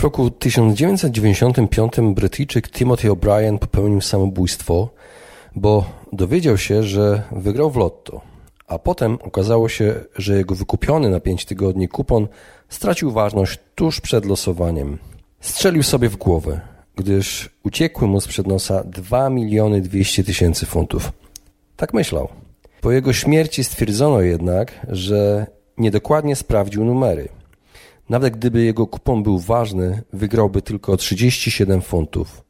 W roku 1995 Brytyjczyk Timothy O'Brien popełnił samobójstwo, bo dowiedział się, że wygrał w lotto, a potem okazało się, że jego wykupiony na 5 tygodni kupon stracił ważność tuż przed losowaniem. Strzelił sobie w głowę, gdyż uciekły mu sprzed nosa 2 miliony 200 tysięcy funtów. Tak myślał. Po jego śmierci stwierdzono jednak, że niedokładnie sprawdził numery. Nawet gdyby jego kupon był ważny, wygrałby tylko 37 funtów.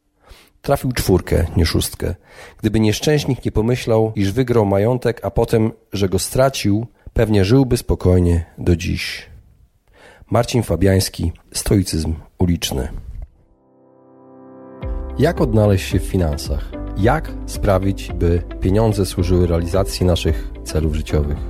Trafił czwórkę, nie szóstkę. Gdyby nieszczęśnik nie pomyślał, iż wygrał majątek, a potem, że go stracił, pewnie żyłby spokojnie do dziś. Marcin Fabiański, Stoicyzm uliczny. Jak odnaleźć się w finansach? Jak sprawić, by pieniądze służyły realizacji naszych celów życiowych?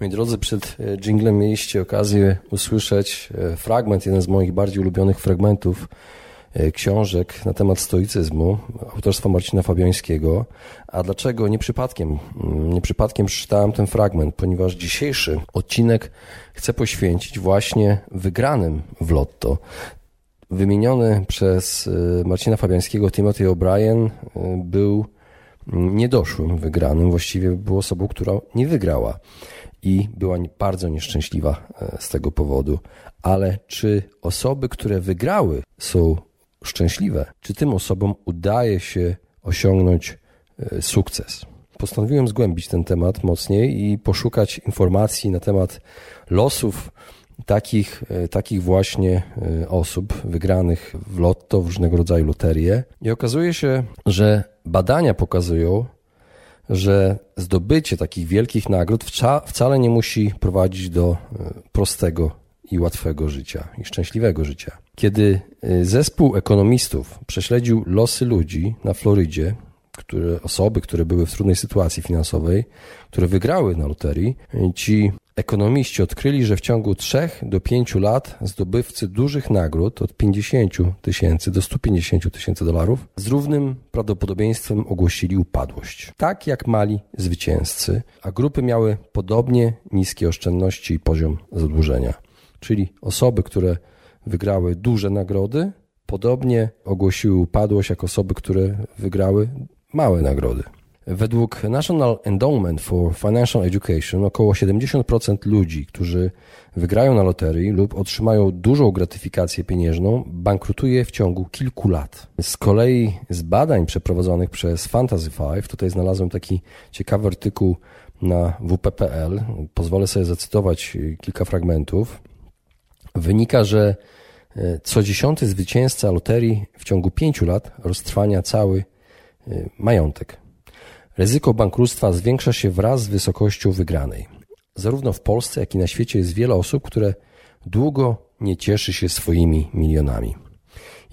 Moi drodzy, przed jinglem mieliście okazję usłyszeć e, fragment, jeden z moich bardziej ulubionych fragmentów e, książek na temat stoicyzmu autorstwa Marcina Fabiańskiego. A dlaczego? Nie przypadkiem. Mm, nie przypadkiem przeczytałem ten fragment, ponieważ dzisiejszy odcinek chcę poświęcić właśnie wygranym w lotto. Wymieniony przez e, Marcina Fabiańskiego Timothy O'Brien był niedoszłym wygranym, właściwie był osobą, która nie wygrała i była bardzo nieszczęśliwa e, z tego powodu. Ale czy osoby, które wygrały, są szczęśliwe? Czy tym osobom udaje się osiągnąć e, sukces? Postanowiłem zgłębić ten temat mocniej i poszukać informacji na temat losów takich, e, takich właśnie osób wygranych w lotto, w różnego rodzaju loterie. I okazuje się, że badania pokazują, że zdobycie takich wielkich nagród wcale nie musi prowadzić do e, prostego i łatwego życia i szczęśliwego życia. Kiedy e, zespół ekonomistów prześledził losy ludzi na Florydzie, które, osoby, które były w trudnej sytuacji finansowej, które wygrały na loterii, ci Ekonomiści odkryli, że w ciągu 3 do 5 lat zdobywcy dużych nagród od 50 tysięcy do 150 tysięcy dolarów z równym prawdopodobieństwem ogłosili upadłość. Tak jak mali zwycięzcy, a grupy miały podobnie niskie oszczędności i poziom zadłużenia. Czyli osoby, które wygrały duże nagrody, podobnie ogłosiły upadłość jak osoby, które wygrały małe nagrody. Według National Endowment for Financial Education około 70% ludzi, którzy wygrają na loterii lub otrzymają dużą gratyfikację pieniężną, bankrutuje w ciągu kilku lat. Z kolei z badań przeprowadzonych przez Fantasy Five, tutaj znalazłem taki ciekawy artykuł na wp.pl, pozwolę sobie zacytować kilka fragmentów, wynika, że e, co dziesiąty zwycięzca loterii w ciągu pięciu lat roztrwania cały e, majątek. Ryzyko bankructwa zwiększa się wraz z wysokością wygranej. Zarówno w Polsce, jak i na świecie jest wiele osób, które długo nie cieszy się swoimi milionami.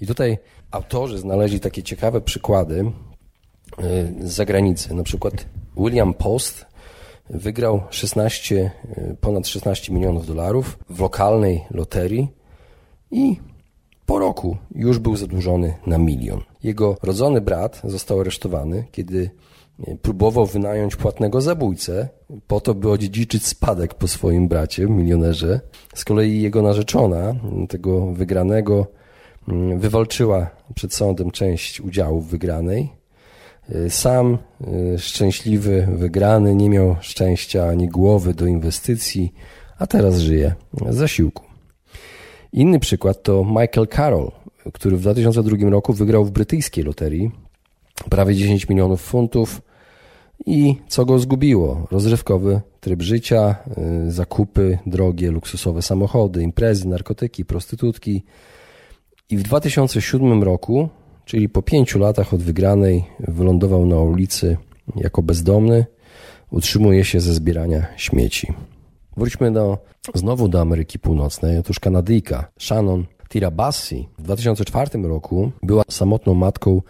I tutaj autorzy znaleźli takie ciekawe przykłady y, z zagranicy. Na przykład William Post wygrał 16, y, ponad 16 milionów dolarów w lokalnej loterii i po roku już był zadłużony na milion. Jego rodzony brat został aresztowany, kiedy próbował wynająć płatnego zabójcę po to, by odziedziczyć spadek po swoim bracie, milionerze. Z kolei jego narzeczona, tego wygranego, wywalczyła przed sądem część udziałów wygranej. Sam y, szczęśliwy, wygrany, nie miał szczęścia ani głowy do inwestycji, a teraz żyje z zasiłku. Inny przykład to Michael Carroll, który w 2002 roku wygrał w brytyjskiej loterii prawie 10 milionów funtów i co go zgubiło? Rozrywkowy tryb życia, y, zakupy, drogie, luksusowe samochody, imprezy, narkotyki, prostytutki. I w 2007 roku, czyli po pięciu latach od wygranej, wylądował na ulicy jako bezdomny. Utrzymuje się ze zbierania śmieci. Wróćmy do, znowu do Ameryki Północnej. Otóż Kanadyjka Shannon Tira Bassi w 2004 roku była samotną matką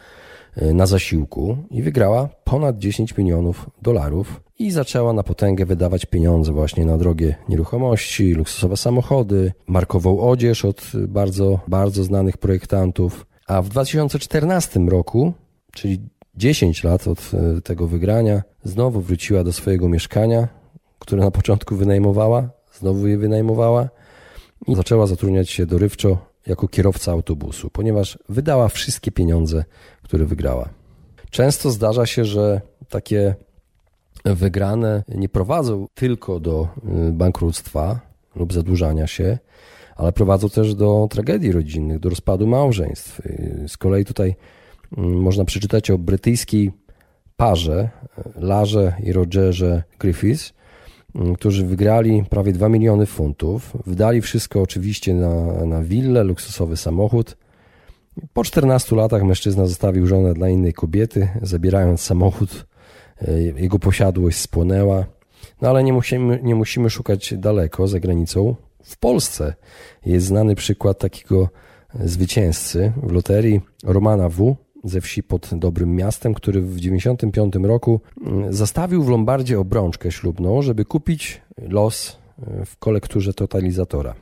na zasiłku i wygrała ponad 10 milionów dolarów i zaczęła na potęgę wydawać pieniądze właśnie na drogie nieruchomości, luksusowe samochody, markową odzież od bardzo, bardzo znanych projektantów. A w 2014 roku, czyli 10 lat od e, tego wygrania, znowu wróciła do swojego mieszkania, które na początku wynajmowała, znowu je wynajmowała i zaczęła zatrudniać się dorywczo jako kierowca autobusu, ponieważ wydała wszystkie pieniądze, które wygrała. Często zdarza się, że takie wygrane nie prowadzą tylko do y, bankructwa lub zadłużania się, ale prowadzą też do tragedii rodzinnych, do rozpadu małżeństw. Y, z kolei tutaj mm, można przeczytać o brytyjskiej parze, y, Larze i Rogerze Griffiths, Mm, którzy wygrali prawie 2 miliony funtów. Wdali wszystko oczywiście na, na willę, luksusowy samochód. Po 14 latach mężczyzna zostawił żonę dla innej kobiety, zabierając samochód. E, jego posiadłość spłonęła. No ale nie musimy, nie musimy szukać daleko, za granicą. W Polsce jest znany przykład takiego zwycięzcy w loterii Romana W., ze wsi pod Dobrym Miastem, który w 1995 roku mm, zastawił w Lombardzie obrączkę ślubną, żeby kupić los e, w kolekturze totalizatora.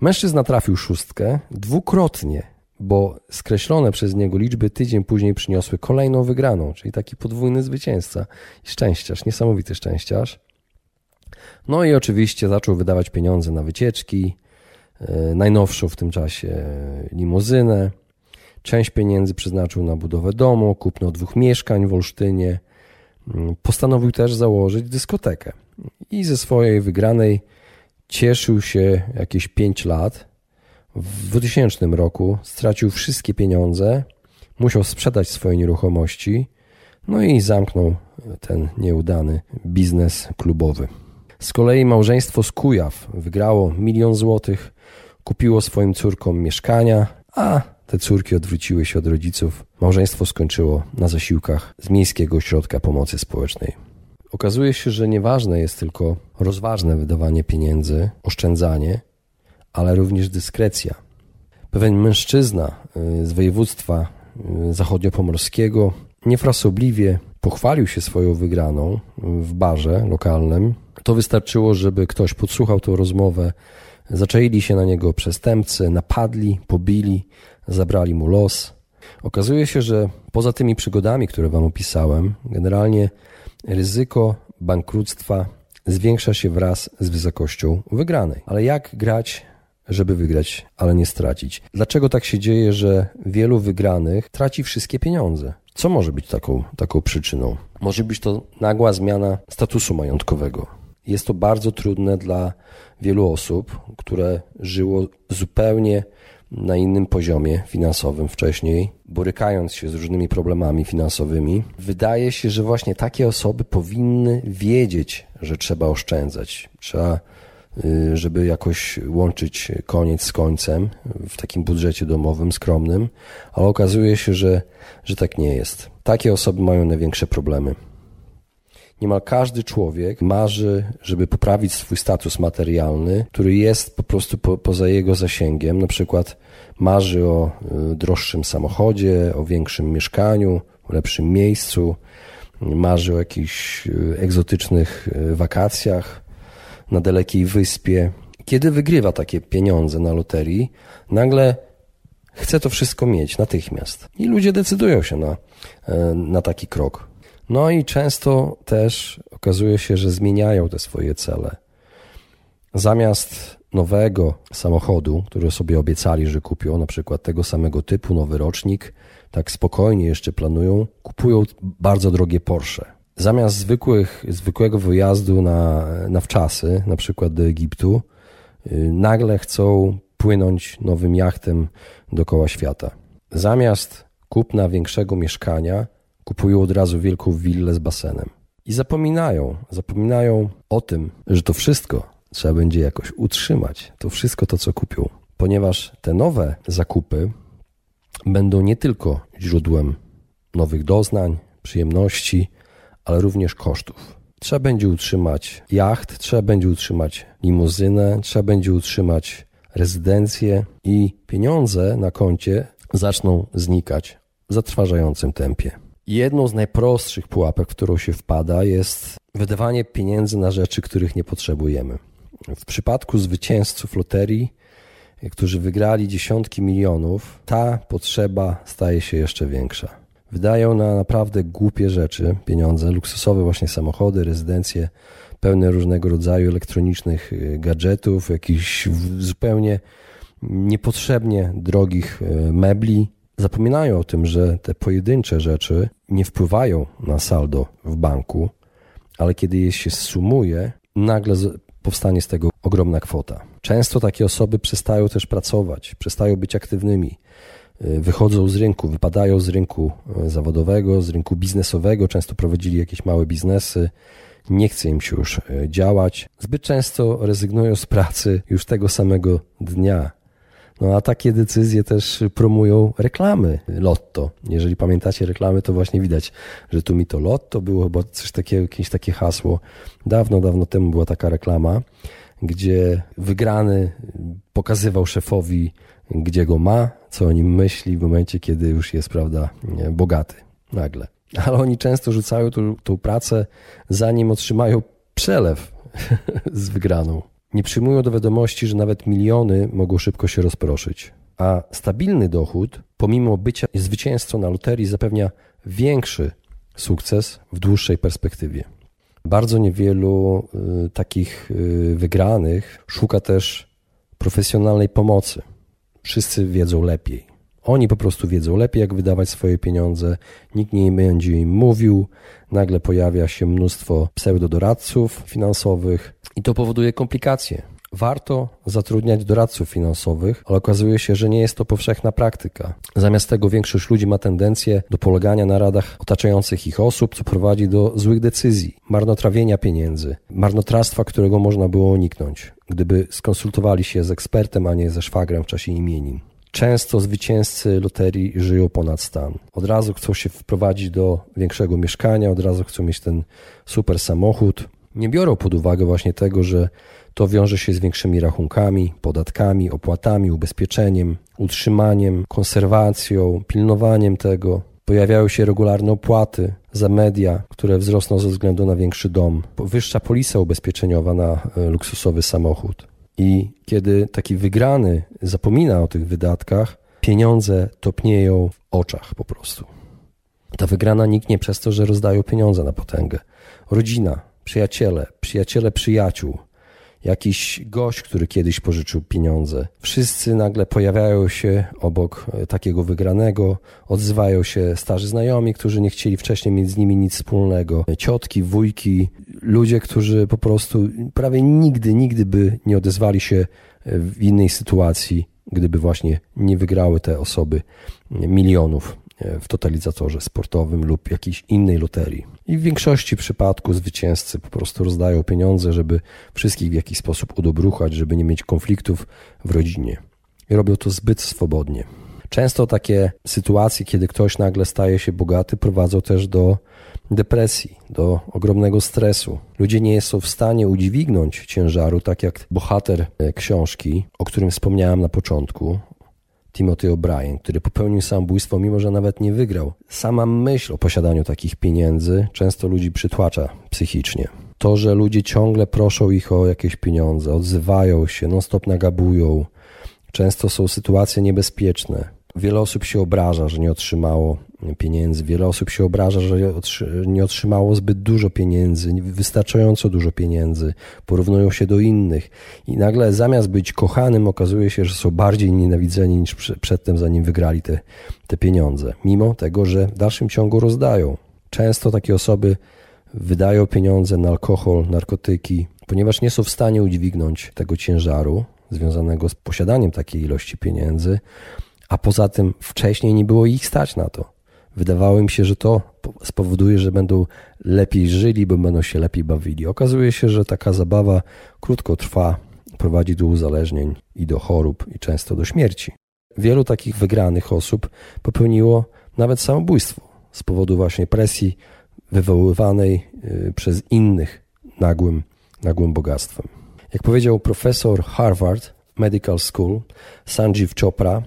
Mężczyzna trafił szóstkę dwukrotnie, bo skreślone przez niego liczby tydzień później przyniosły kolejną wygraną, czyli taki podwójny zwycięzca i szczęściarz, niesamowity szczęściarz. No i oczywiście zaczął wydawać pieniądze na wycieczki, e, najnowszą w tym czasie limuzynę, Część pieniędzy przeznaczył na budowę domu, kupno dwóch mieszkań w Olsztynie. Mm, postanowił też założyć dyskotekę. I ze swojej wygranej cieszył się jakieś 5 lat. W 2000 roku stracił wszystkie pieniądze, musiał sprzedać swoje nieruchomości, no i zamknął ten nieudany biznes klubowy. Z kolei małżeństwo z Kujaw wygrało milion złotych, kupiło swoim córkom mieszkania, a te córki odwróciły się od rodziców. Małżeństwo skończyło na zasiłkach z Miejskiego Ośrodka Pomocy Społecznej. Okazuje się, że nieważne jest tylko rozważne wydawanie pieniędzy, oszczędzanie, ale również dyskrecja. Pewien mężczyzna y, z województwa y, zachodniopomorskiego niefrasobliwie pochwalił się swoją wygraną w barze lokalnym. To wystarczyło, żeby ktoś podsłuchał tę rozmowę, Zaczaili się na niego przestępcy, napadli, pobili, zabrali mu los. Okazuje się, że poza tymi przygodami, które Wam opisałem, generalnie ryzyko bankructwa zwiększa się wraz z wysokością wygranej. Ale jak grać, żeby wygrać, ale nie stracić? Dlaczego tak się dzieje, że wielu wygranych traci wszystkie pieniądze? Co może być taką, taką przyczyną? Może być to nagła zmiana statusu majątkowego. Jest to bardzo trudne dla wielu osób, które żyło zupełnie na innym poziomie finansowym wcześniej, borykając się z różnymi problemami finansowymi. Wydaje się, że właśnie takie osoby powinny wiedzieć, że trzeba oszczędzać. Trzeba, żeby jakoś łączyć koniec z końcem w takim budżecie domowym skromnym, ale okazuje się, że, że tak nie jest. Takie osoby mają największe problemy. Niemal każdy człowiek marzy, żeby poprawić swój status materialny, który jest po prostu po, poza jego zasięgiem. Na przykład marzy o y, droższym samochodzie, o większym mieszkaniu, o lepszym miejscu, marzy o jakichś y, egzotycznych y, wakacjach na dalekiej wyspie. Kiedy wygrywa takie pieniądze na loterii, nagle chce to wszystko mieć natychmiast. I ludzie decydują się na, na taki krok. No i często też okazuje się, że zmieniają te swoje cele. Zamiast nowego samochodu, który sobie obiecali, że kupią, na przykład tego samego typu, nowy rocznik, tak spokojnie jeszcze planują, kupują bardzo drogie Porsche. Zamiast zwykłych, zwykłego wyjazdu na, na wczasy, na przykład do Egiptu, y, nagle chcą płynąć nowym jachtem dookoła świata. Zamiast kupna większego mieszkania, kupują od razu wielką willę z basenem. I zapominają, zapominają o tym, że to wszystko trzeba będzie jakoś utrzymać, to wszystko to, co kupią. Ponieważ te nowe zakupy będą nie tylko źródłem nowych doznań, przyjemności, ale również kosztów. Trzeba będzie utrzymać jacht, trzeba będzie utrzymać limuzynę, trzeba będzie utrzymać rezydencje i pieniądze na koncie zaczną znikać w zatrważającym tempie. Jedną z najprostszych pułapek, w którą się wpada, jest wydawanie pieniędzy na rzeczy, których nie potrzebujemy. W przypadku zwycięzców loterii, którzy wygrali dziesiątki milionów, ta potrzeba staje się jeszcze większa. Wydają na naprawdę głupie rzeczy pieniądze, luksusowe właśnie samochody, rezydencje, pełne różnego rodzaju elektronicznych y, gadżetów, jakichś zupełnie niepotrzebnie drogich y, mebli. Zapominają o tym, że te pojedyncze rzeczy nie wpływają na saldo w banku, ale kiedy je się sumuje, nagle powstanie z tego ogromna kwota. Często takie osoby przestają też pracować, przestają być aktywnymi, wychodzą z rynku, wypadają z rynku zawodowego, z rynku biznesowego, często prowadzili jakieś małe biznesy, nie chce im się już e, działać. Zbyt często rezygnują z pracy już tego samego dnia. No a takie decyzje też promują reklamy Lotto. Jeżeli pamiętacie reklamy, to właśnie widać, że tu mi to Lotto było, bo coś takiego, jakieś takie hasło. Dawno, dawno temu była taka reklama, gdzie wygrany pokazywał szefowi, gdzie go ma, co o nim myśli w momencie, kiedy już jest, prawda, bogaty nagle ale oni często rzucają tą, tą pracę, zanim otrzymają przelew z wygraną. Nie przyjmują do wiadomości, że nawet miliony mogą szybko się rozproszyć. A stabilny dochód, pomimo bycia zwycięzcą na loterii, zapewnia większy sukces w dłuższej perspektywie. Bardzo niewielu y, takich y, wygranych szuka też profesjonalnej pomocy. Wszyscy wiedzą lepiej. Oni po prostu wiedzą lepiej, jak wydawać swoje pieniądze, nikt nie będzie im mówił, nagle pojawia się mnóstwo pseudodoradców finansowych i to powoduje komplikacje. Warto zatrudniać doradców finansowych, ale okazuje się, że nie jest to powszechna praktyka. Zamiast tego większość ludzi ma tendencję do polegania na radach otaczających ich osób, co prowadzi do złych decyzji, marnotrawienia pieniędzy, marnotrawstwa, którego można było uniknąć, gdyby skonsultowali się z ekspertem, a nie ze szwagrem w czasie imienin. Często zwycięzcy loterii żyją ponad stan. Od razu chcą się wprowadzić do większego mieszkania, od razu chcą mieć ten super samochód. Nie biorą pod uwagę właśnie tego, że to wiąże się z większymi rachunkami, podatkami, opłatami, ubezpieczeniem, utrzymaniem, konserwacją, pilnowaniem tego. Pojawiają się regularne opłaty za media, które wzrosną ze względu na większy dom, wyższa polisa ubezpieczeniowa na e, luksusowy samochód. I kiedy taki wygrany zapomina o tych wydatkach, pieniądze topnieją w oczach po prostu. Ta wygrana niknie przez to, że rozdają pieniądze na potęgę. Rodzina, przyjaciele, przyjaciele przyjaciół, jakiś gość, który kiedyś pożyczył pieniądze. Wszyscy nagle pojawiają się obok e, takiego wygranego, odzywają się starzy znajomi, którzy nie chcieli wcześniej mieć z nimi nic wspólnego, ciotki, wujki, ludzie, którzy po prostu prawie nigdy, nigdy by nie odezwali się e, w innej sytuacji, gdyby właśnie nie wygrały te osoby milionów w totalizatorze sportowym lub jakiejś innej loterii. I w większości przypadków zwycięzcy po prostu rozdają pieniądze, żeby wszystkich w jakiś sposób udobruchać, żeby nie mieć konfliktów w rodzinie. I robią to zbyt swobodnie. Często takie sytuacje, kiedy ktoś nagle staje się bogaty, prowadzą też do depresji, do ogromnego stresu. Ludzie nie są w stanie udźwignąć ciężaru, tak jak bohater e, książki, o którym wspomniałem na początku, Timothy O'Brien, który popełnił samobójstwo, mimo że nawet nie wygrał. Sama myśl o posiadaniu takich pieniędzy często ludzi przytłacza psychicznie. To, że ludzie ciągle proszą ich o jakieś pieniądze, odzywają się, non-stop nagabują, często są sytuacje niebezpieczne. Wiele osób się obraża, że nie otrzymało pieniędzy. Wiele osób się obraża, że nie otrzymało zbyt dużo pieniędzy, wystarczająco dużo pieniędzy, porównują się do innych i nagle zamiast być kochanym, okazuje się, że są bardziej nienawidzeni niż przedtem, zanim wygrali te, te pieniądze, mimo tego, że w dalszym ciągu rozdają. Często takie osoby wydają pieniądze na alkohol, narkotyki, ponieważ nie są w stanie udźwignąć tego ciężaru związanego z posiadaniem takiej ilości pieniędzy, a poza tym wcześniej nie było ich stać na to. Wydawało im się, że to spowoduje, że będą lepiej żyli, bo będą się lepiej bawili. Okazuje się, że taka zabawa krótko trwa, prowadzi do uzależnień i do chorób, i często do śmierci. Wielu takich wygranych osób popełniło nawet samobójstwo z powodu właśnie presji wywoływanej y, przez innych nagłym, nagłym bogactwem. Jak powiedział profesor Harvard Medical School, Sanjeev Chopra,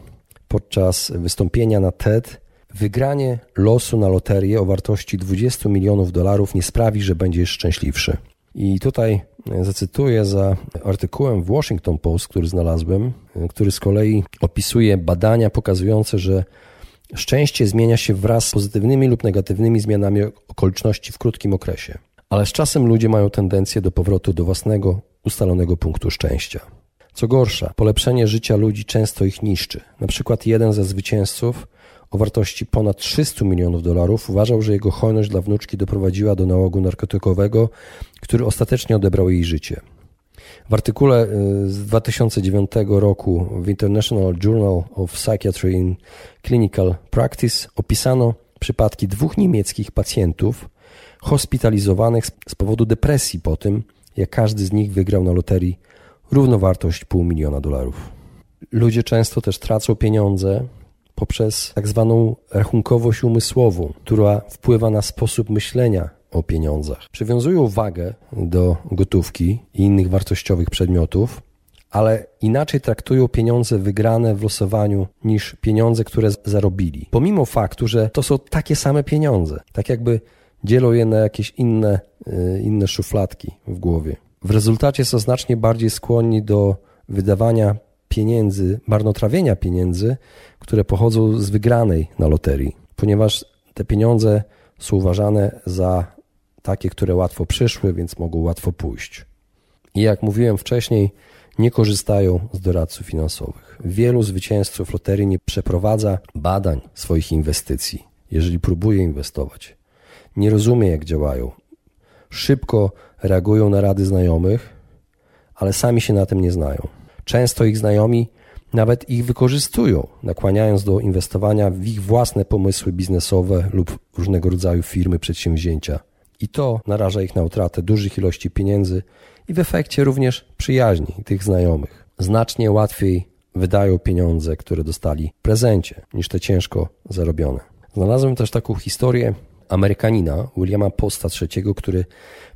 podczas wystąpienia na TED wygranie losu na loterię o wartości 20 milionów dolarów nie sprawi, że będziesz szczęśliwszy. I tutaj zacytuję za artykułem w Washington Post, który znalazłem, który z kolei opisuje badania pokazujące, że szczęście zmienia się wraz z pozytywnymi lub negatywnymi zmianami okoliczności w krótkim okresie. Ale z czasem ludzie mają tendencję do powrotu do własnego ustalonego punktu szczęścia. Co gorsza, polepszenie życia ludzi często ich niszczy. Na przykład jeden ze zwycięzców o wartości ponad 300 milionów dolarów uważał, że jego hojność dla wnuczki doprowadziła do nałogu narkotykowego, który ostatecznie odebrał jej życie. W artykule y, z 2009 roku w International Journal of Psychiatry in Clinical Practice opisano przypadki dwóch niemieckich pacjentów hospitalizowanych z powodu depresji po tym, jak każdy z nich wygrał na loterii równowartość pół miliona dolarów. Ludzie często też tracą pieniądze poprzez tak zwaną rachunkowość umysłową, która wpływa na sposób myślenia o pieniądzach. Przywiązują wagę do gotówki i innych wartościowych przedmiotów, ale inaczej traktują pieniądze wygrane w losowaniu niż pieniądze, które zarobili. Pomimo faktu, że to są takie same pieniądze, tak jakby dzielą je na jakieś inne, y, inne szufladki w głowie. W rezultacie są znacznie bardziej skłonni do wydawania pieniędzy, marnotrawienia pieniędzy, które pochodzą z wygranej na loterii, ponieważ te pieniądze są uważane za takie, które łatwo przyszły, więc mogą łatwo pójść. I jak mówiłem wcześniej, nie korzystają z doradców finansowych. Wielu zwycięzców loterii nie przeprowadza badań swoich inwestycji, jeżeli próbuje inwestować. Nie rozumie, jak działają. Szybko reagują na rady znajomych, ale sami się na tym nie znają. Często ich znajomi nawet ich wykorzystują, nakłaniając do inwestowania w ich własne pomysły biznesowe lub różnego rodzaju firmy, przedsięwzięcia. I to naraża ich na utratę dużych ilości pieniędzy i w efekcie również przyjaźni tych znajomych. Znacznie łatwiej wydają pieniądze, które dostali w prezencie, niż te ciężko zarobione. Znalazłem też taką historię Amerykanina Williama Posta III, który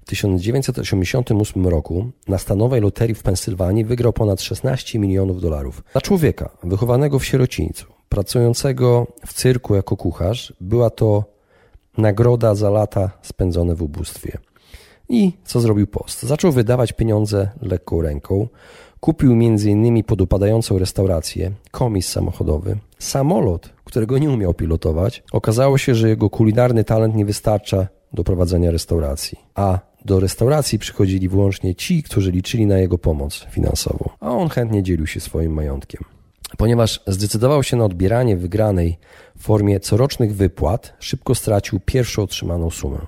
w 1988 roku na stanowej loterii w Pensylwanii wygrał ponad 16 milionów dolarów. Dla człowieka wychowanego w sierocińcu, pracującego w cyrku jako kucharz, była to nagroda za lata spędzone w ubóstwie. I co zrobił Post? Zaczął wydawać pieniądze lekką ręką. Kupił m.in. podupadającą restaurację, komis samochodowy, samolot, którego nie umiał pilotować. Okazało się, że jego kulinarny talent nie wystarcza do prowadzenia restauracji, a do restauracji przychodzili wyłącznie ci, którzy liczyli na jego pomoc finansową, a on chętnie dzielił się swoim majątkiem. Ponieważ zdecydował się na odbieranie wygranej w formie corocznych wypłat, szybko stracił pierwszą otrzymaną sumę.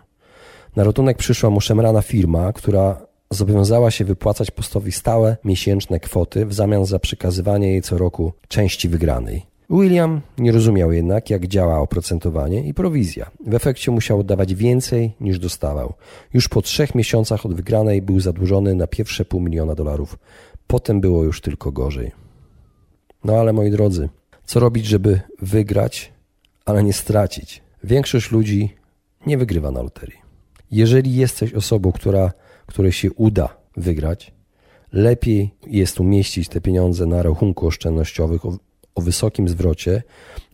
Na ratunek przyszła mu szemrana firma, która zobowiązała się wypłacać postowi stałe miesięczne kwoty w zamian za przekazywanie jej co roku części wygranej. William nie rozumiał jednak, jak działa oprocentowanie i prowizja. W efekcie musiał oddawać więcej niż dostawał. Już po trzech miesiącach od wygranej był zadłużony na pierwsze pół miliona dolarów. Potem było już tylko gorzej. No ale moi drodzy, co robić, żeby wygrać, ale nie stracić? Większość ludzi nie wygrywa na loterii. Jeżeli jesteś osobą, która, której się uda wygrać, lepiej jest umieścić te pieniądze na rachunku oszczędnościowych o wysokim zwrocie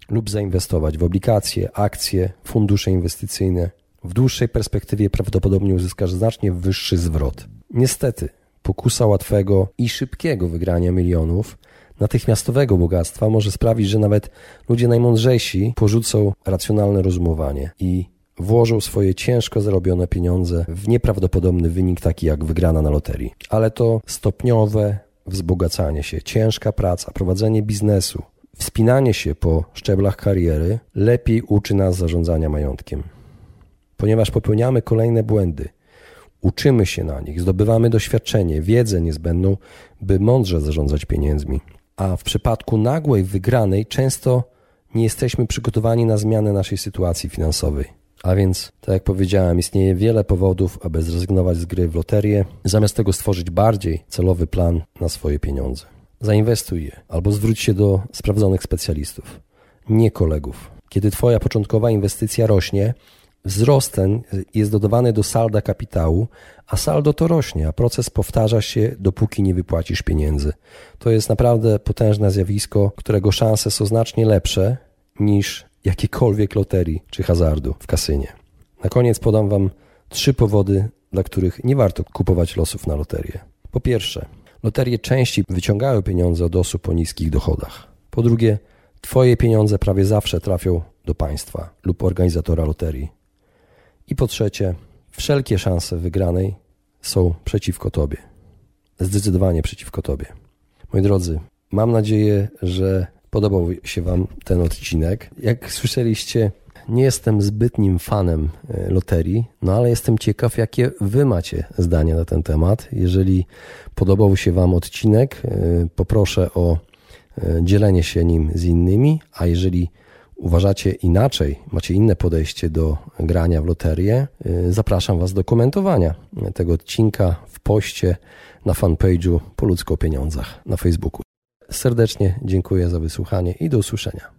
lub zainwestować w obligacje, akcje, fundusze inwestycyjne. W dłuższej perspektywie prawdopodobnie uzyskasz znacznie wyższy zwrot. Niestety, pokusa łatwego i szybkiego wygrania milionów, natychmiastowego bogactwa może sprawić, że nawet ludzie najmądrzejsi porzucą racjonalne rozumowanie i włożą swoje ciężko zarobione pieniądze w nieprawdopodobny wynik, taki jak wygrana na loterii. Ale to stopniowe, wzbogacanie się, ciężka praca, prowadzenie biznesu, wspinanie się po szczeblach kariery lepiej uczy nas zarządzania majątkiem. Ponieważ popełniamy kolejne błędy, uczymy się na nich, zdobywamy doświadczenie, wiedzę niezbędną, by mądrze zarządzać pieniędzmi. A w przypadku nagłej wygranej często nie jesteśmy przygotowani na zmianę naszej sytuacji finansowej. A więc, tak jak powiedziałem, istnieje wiele powodów, aby zrezygnować z gry w loterię, zamiast tego stworzyć bardziej celowy plan na swoje pieniądze. Zainwestuj je albo zwróć się do sprawdzonych specjalistów, nie kolegów. Kiedy Twoja początkowa inwestycja rośnie, Wzrost ten jest dodawany do salda kapitału, a saldo to rośnie, a proces powtarza się, dopóki nie wypłacisz pieniędzy. To jest naprawdę potężne zjawisko, którego szanse są znacznie lepsze niż jakiejkolwiek loterii czy hazardu w kasynie. Na koniec podam Wam trzy powody, dla których nie warto kupować losów na loterię. Po pierwsze, loterie częściej wyciągają pieniądze od osób o niskich dochodach. Po drugie, Twoje pieniądze prawie zawsze trafią do państwa lub organizatora loterii. I po trzecie, wszelkie szanse wygranej są przeciwko Tobie. Zdecydowanie przeciwko Tobie. Moi drodzy, mam nadzieję, że podobał się Wam ten odcinek. Jak słyszeliście, nie jestem zbytnim fanem e, loterii, no ale jestem ciekaw, jakie Wy macie zdania na ten temat. Jeżeli podobał się Wam odcinek, e, poproszę o e, dzielenie się nim z innymi, a jeżeli uważacie inaczej, macie inne podejście do grania w loterię, zapraszam Was do komentowania tego odcinka w poście na fanpage'u Po ludzko pieniądzach na Facebooku. Serdecznie dziękuję za wysłuchanie i do usłyszenia.